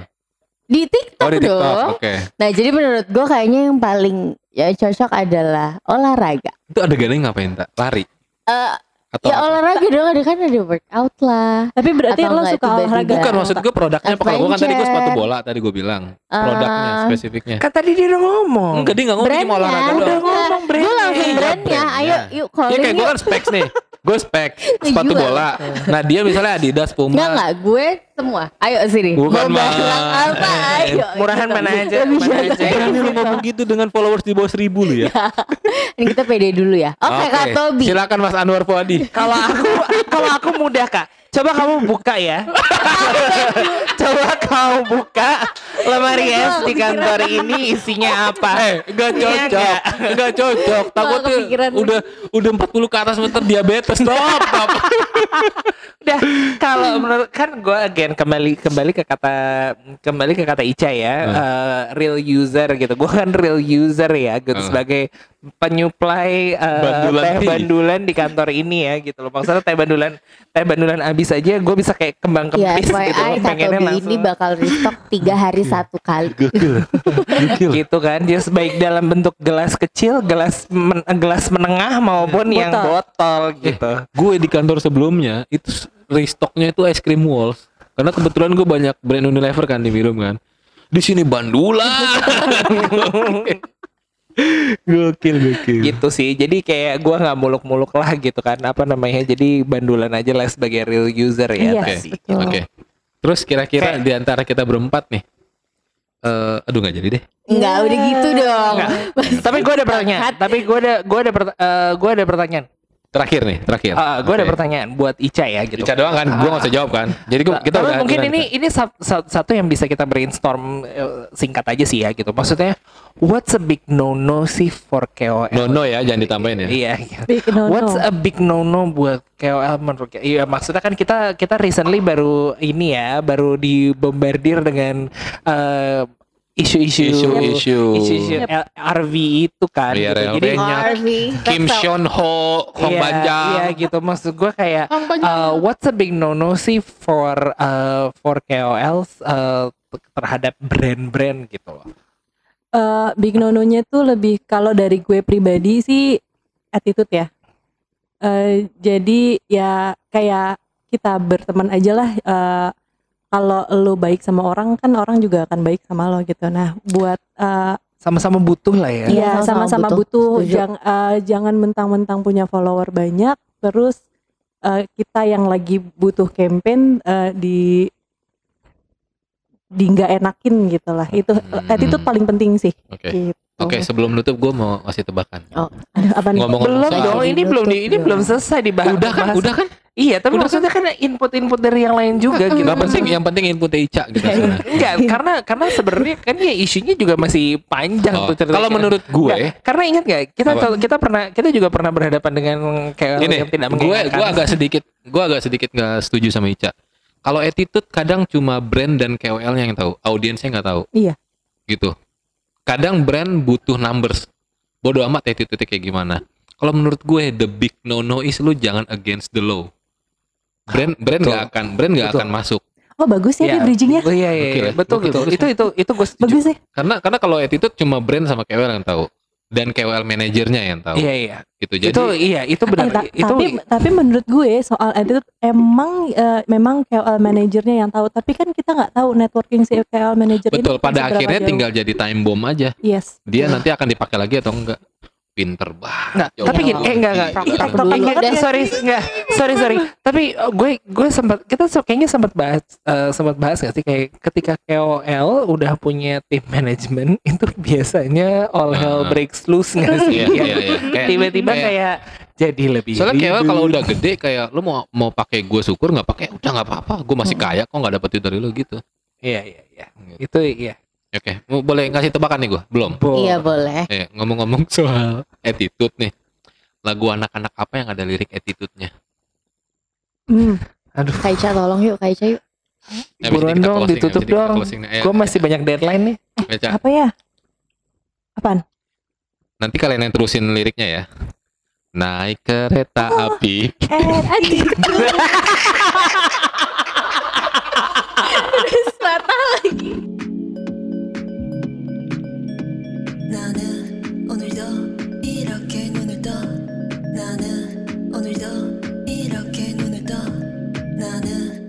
di TikTok, Oh di TikTok. dong. Oke. Nah jadi menurut gue kayaknya yang paling ya cocok adalah olahraga. Itu ada adegannya ngapain tak? Lari Eh atau ya apa? olahraga dong ada kan ada workout lah. Tapi berarti Atau lo suka olahraga. Bukan maksud gue produknya apa? Kalau gue kan tadi gue sepatu bola tadi gue bilang. Produknya Eh, spesifiknya. Kan tadi dia udah ngomong. Enggak dia nggak ngomong dia mau brandnya. olahraga Udah doang. ngomong Gue brandnya. langsung Iya, brandnya. Ayo yuk Iya calling kayak gue kan specs nih. Gue spek sepatu bola. Nah dia misalnya Adidas, Puma. Enggak enggak gue semua. Ayo sini. Bukan, Mau bilang apa? Ayo. Murahan gitu. mana aja, mana aja. Berani lu ngomong gitu dengan followers di bawah seribu lu ya. Ini kita pede dulu ya. Oke Kak Tobi. Silakan Mas Anwar Fuadi. Kalau aku kalau aku mudah kak. Coba kamu buka ya. Coba kamu buka lemari es di kantor ini isinya apa? Eh, enggak Iya cocok. Enggak cocok. Takutnya udah udah 40 ke atas bentar diabetes. Stop, stop. Udah kalau menurut kan gue again kembali kembali ke kata kembali ke kata Ica ya Hmm. eh, real user gitu. Gue kan real user ya gitu Hmm. sebagai penyuplai eh, Bandulan teh tea. bandulan di kantor ini ya gitu loh. Maksudnya teh bandulan teh bandulan habis aja gue bisa kayak kembang Ya kempis gitu. FYI Kak Pengennya Tobi ini langsung bakal restock tiga hari satu kali. gitu kan. Dia baik dalam bentuk gelas kecil, gelas men- gelas menengah maupun yang botol gitu. gue di kantor sebelumnya itu restocknya itu es krim walls. Karena kebetulan gue banyak brand Unilever kan di minum kan. Di sini bandula. gokil gokil. gitu sih jadi kayak gua nggak muluk-muluk lah gitu kan apa namanya jadi bandulan aja lah sebagai real user ya Iya, Oke. tadi. betul. Oke. Terus kira-kira Kayak- di antara kita berempat nih. eh aduh nggak jadi deh. Enggak udah gitu dong. tapi gua ada pertanyaan tapi gua ada gua ada perta- eh, gua ada pertanyaan Terakhir nih, terakhir. Ah, gua ada Oke. pertanyaan buat Ica ya gitu Ica doang kan, gue gak usah jawab kan. Jadi gua, kita Tapi udah mungkin udah- ini ini sa- sa- satu yang bisa kita brainstorm eh, singkat aja sih ya gitu. Maksudnya what's a big no no sih for KOL? no no ya, jangan ditambahin ya. Iya. Big no-no. What's a big no no buat KOL menurut Iya maksudnya kan kita kita recently baru ini ya baru dibombardir dengan eh, isu-isu Isu-isu. RV itu kan Iya, gitu. RV. Jadi Banyak. Harvey. Kim Seon Ho, Hong iya, Banjang. Iya gitu maksud gue kayak uh, what's a big no no sih for uh, for KOLs uh, terhadap brand-brand gitu loh. Eh, big no-no-nya tuh lebih kalau dari gue pribadi sih attitude ya. Eh, jadi ya kayak kita berteman aja lah. eh, kalau lo baik sama orang kan orang juga akan baik sama lo gitu. Nah buat eh, Sama-sama butuh lah ya. Iya, sama-sama butuh. butuh. Jang- eh, jangan mentang-mentang punya follower banyak terus eh, kita yang lagi butuh campaign eh, di di nggak enakin gitu lah itu Hmm. attitude paling penting sih Oke. gitu. Oke, sebelum nutup gue mau kasih tebakan. Aduh, apa nih Ngomong-ngomong belum soal- dong ini belum di, ini belum selesai dibahas Udah kan? bahas. Udah kan? Iya tapi Udah maksudnya kan input-input dari yang lain juga gitu Gak penting, yang penting input Ica gitu. sana. Enggak, karena karena sebenarnya kan ya isunya juga masih panjang Oh, tuh cerita. kalau menurut gue, Nggak, karena ingat gak kita Apa? kita pernah kita juga pernah berhadapan dengan kayak Ini yang tidak gue gue agak sedikit gue agak sedikit nggak setuju sama Ica. Kalau attitude kadang cuma brand dan KOL-nya yang tahu, audiensnya nggak tahu. Iya. Gitu. Kadang brand butuh numbers. Bodoh amat attitude kayak gimana. Kalau menurut gue the big no no is lu jangan against the law. Brand brand betul. nggak akan brand nggak Betul. akan masuk. oh bagus ya, Iya. dia bridgingnya Oh, iya, iya, Gokil iya. ya? betul betul. bagus Itu itu itu gue setuju. bagus ya Karena karena kalau attitude cuma brand sama KOL yang tahu dan KOL manajernya yang tahu. Iya iya. Gitu. Jadi itu iya itu benar. Eh, ta- itu tapi tapi menurut gue soal attitude emang eh, memang KOL manajernya yang tahu tapi kan kita nggak tahu networking si KOL manajer ini betul pada seberapa akhirnya jauh. tinggal jadi time bomb aja. yes Dia nanti akan dipakai lagi atau enggak? Pinter banget. Enggak, Ya tapi gini, eh enggak enggak. Tok- Ih, tok tok- dulu enggak, deh. sorry, enggak. Sorry, sorry. Tapi uh, gue gue sempat kita kayaknya sempat bahas eh, sempat bahas gak sih kayak ketika KOL udah punya tim manajemen itu biasanya all hell breaks loose enggak sih? Iya, Ya. iya, iya. Kayak- Tiba-tiba kayak- kayak jadi lebih Soalnya KOL ribet. kalau udah gede kayak lu mau mau pakai gue syukur nggak pakai udah nggak apa-apa gue masih kaya kok nggak dapet itu dari lu gitu. Iya, iya, iya. Gitu. Itu iya. Oke, mau boleh ngasih tebakan nih gue? Belum. Iya boleh. Eh ngomong-ngomong soal attitude nih, lagu anak-anak apa yang ada lirik attitude-nya? Hmm. Aduh, Kaica tolong yuk Kaica yuk. Habis ini buruan kita dong closing, ditutup habis ini kita dong. closing nih. Ayo, Gue masih banyak deadline nih. baca. apa ya apaan Nanti kalian yang terusin liriknya ya. Naik kereta api. eh anjing 나는 오늘도 나는 오늘도 이렇게 눈을 떠. 나는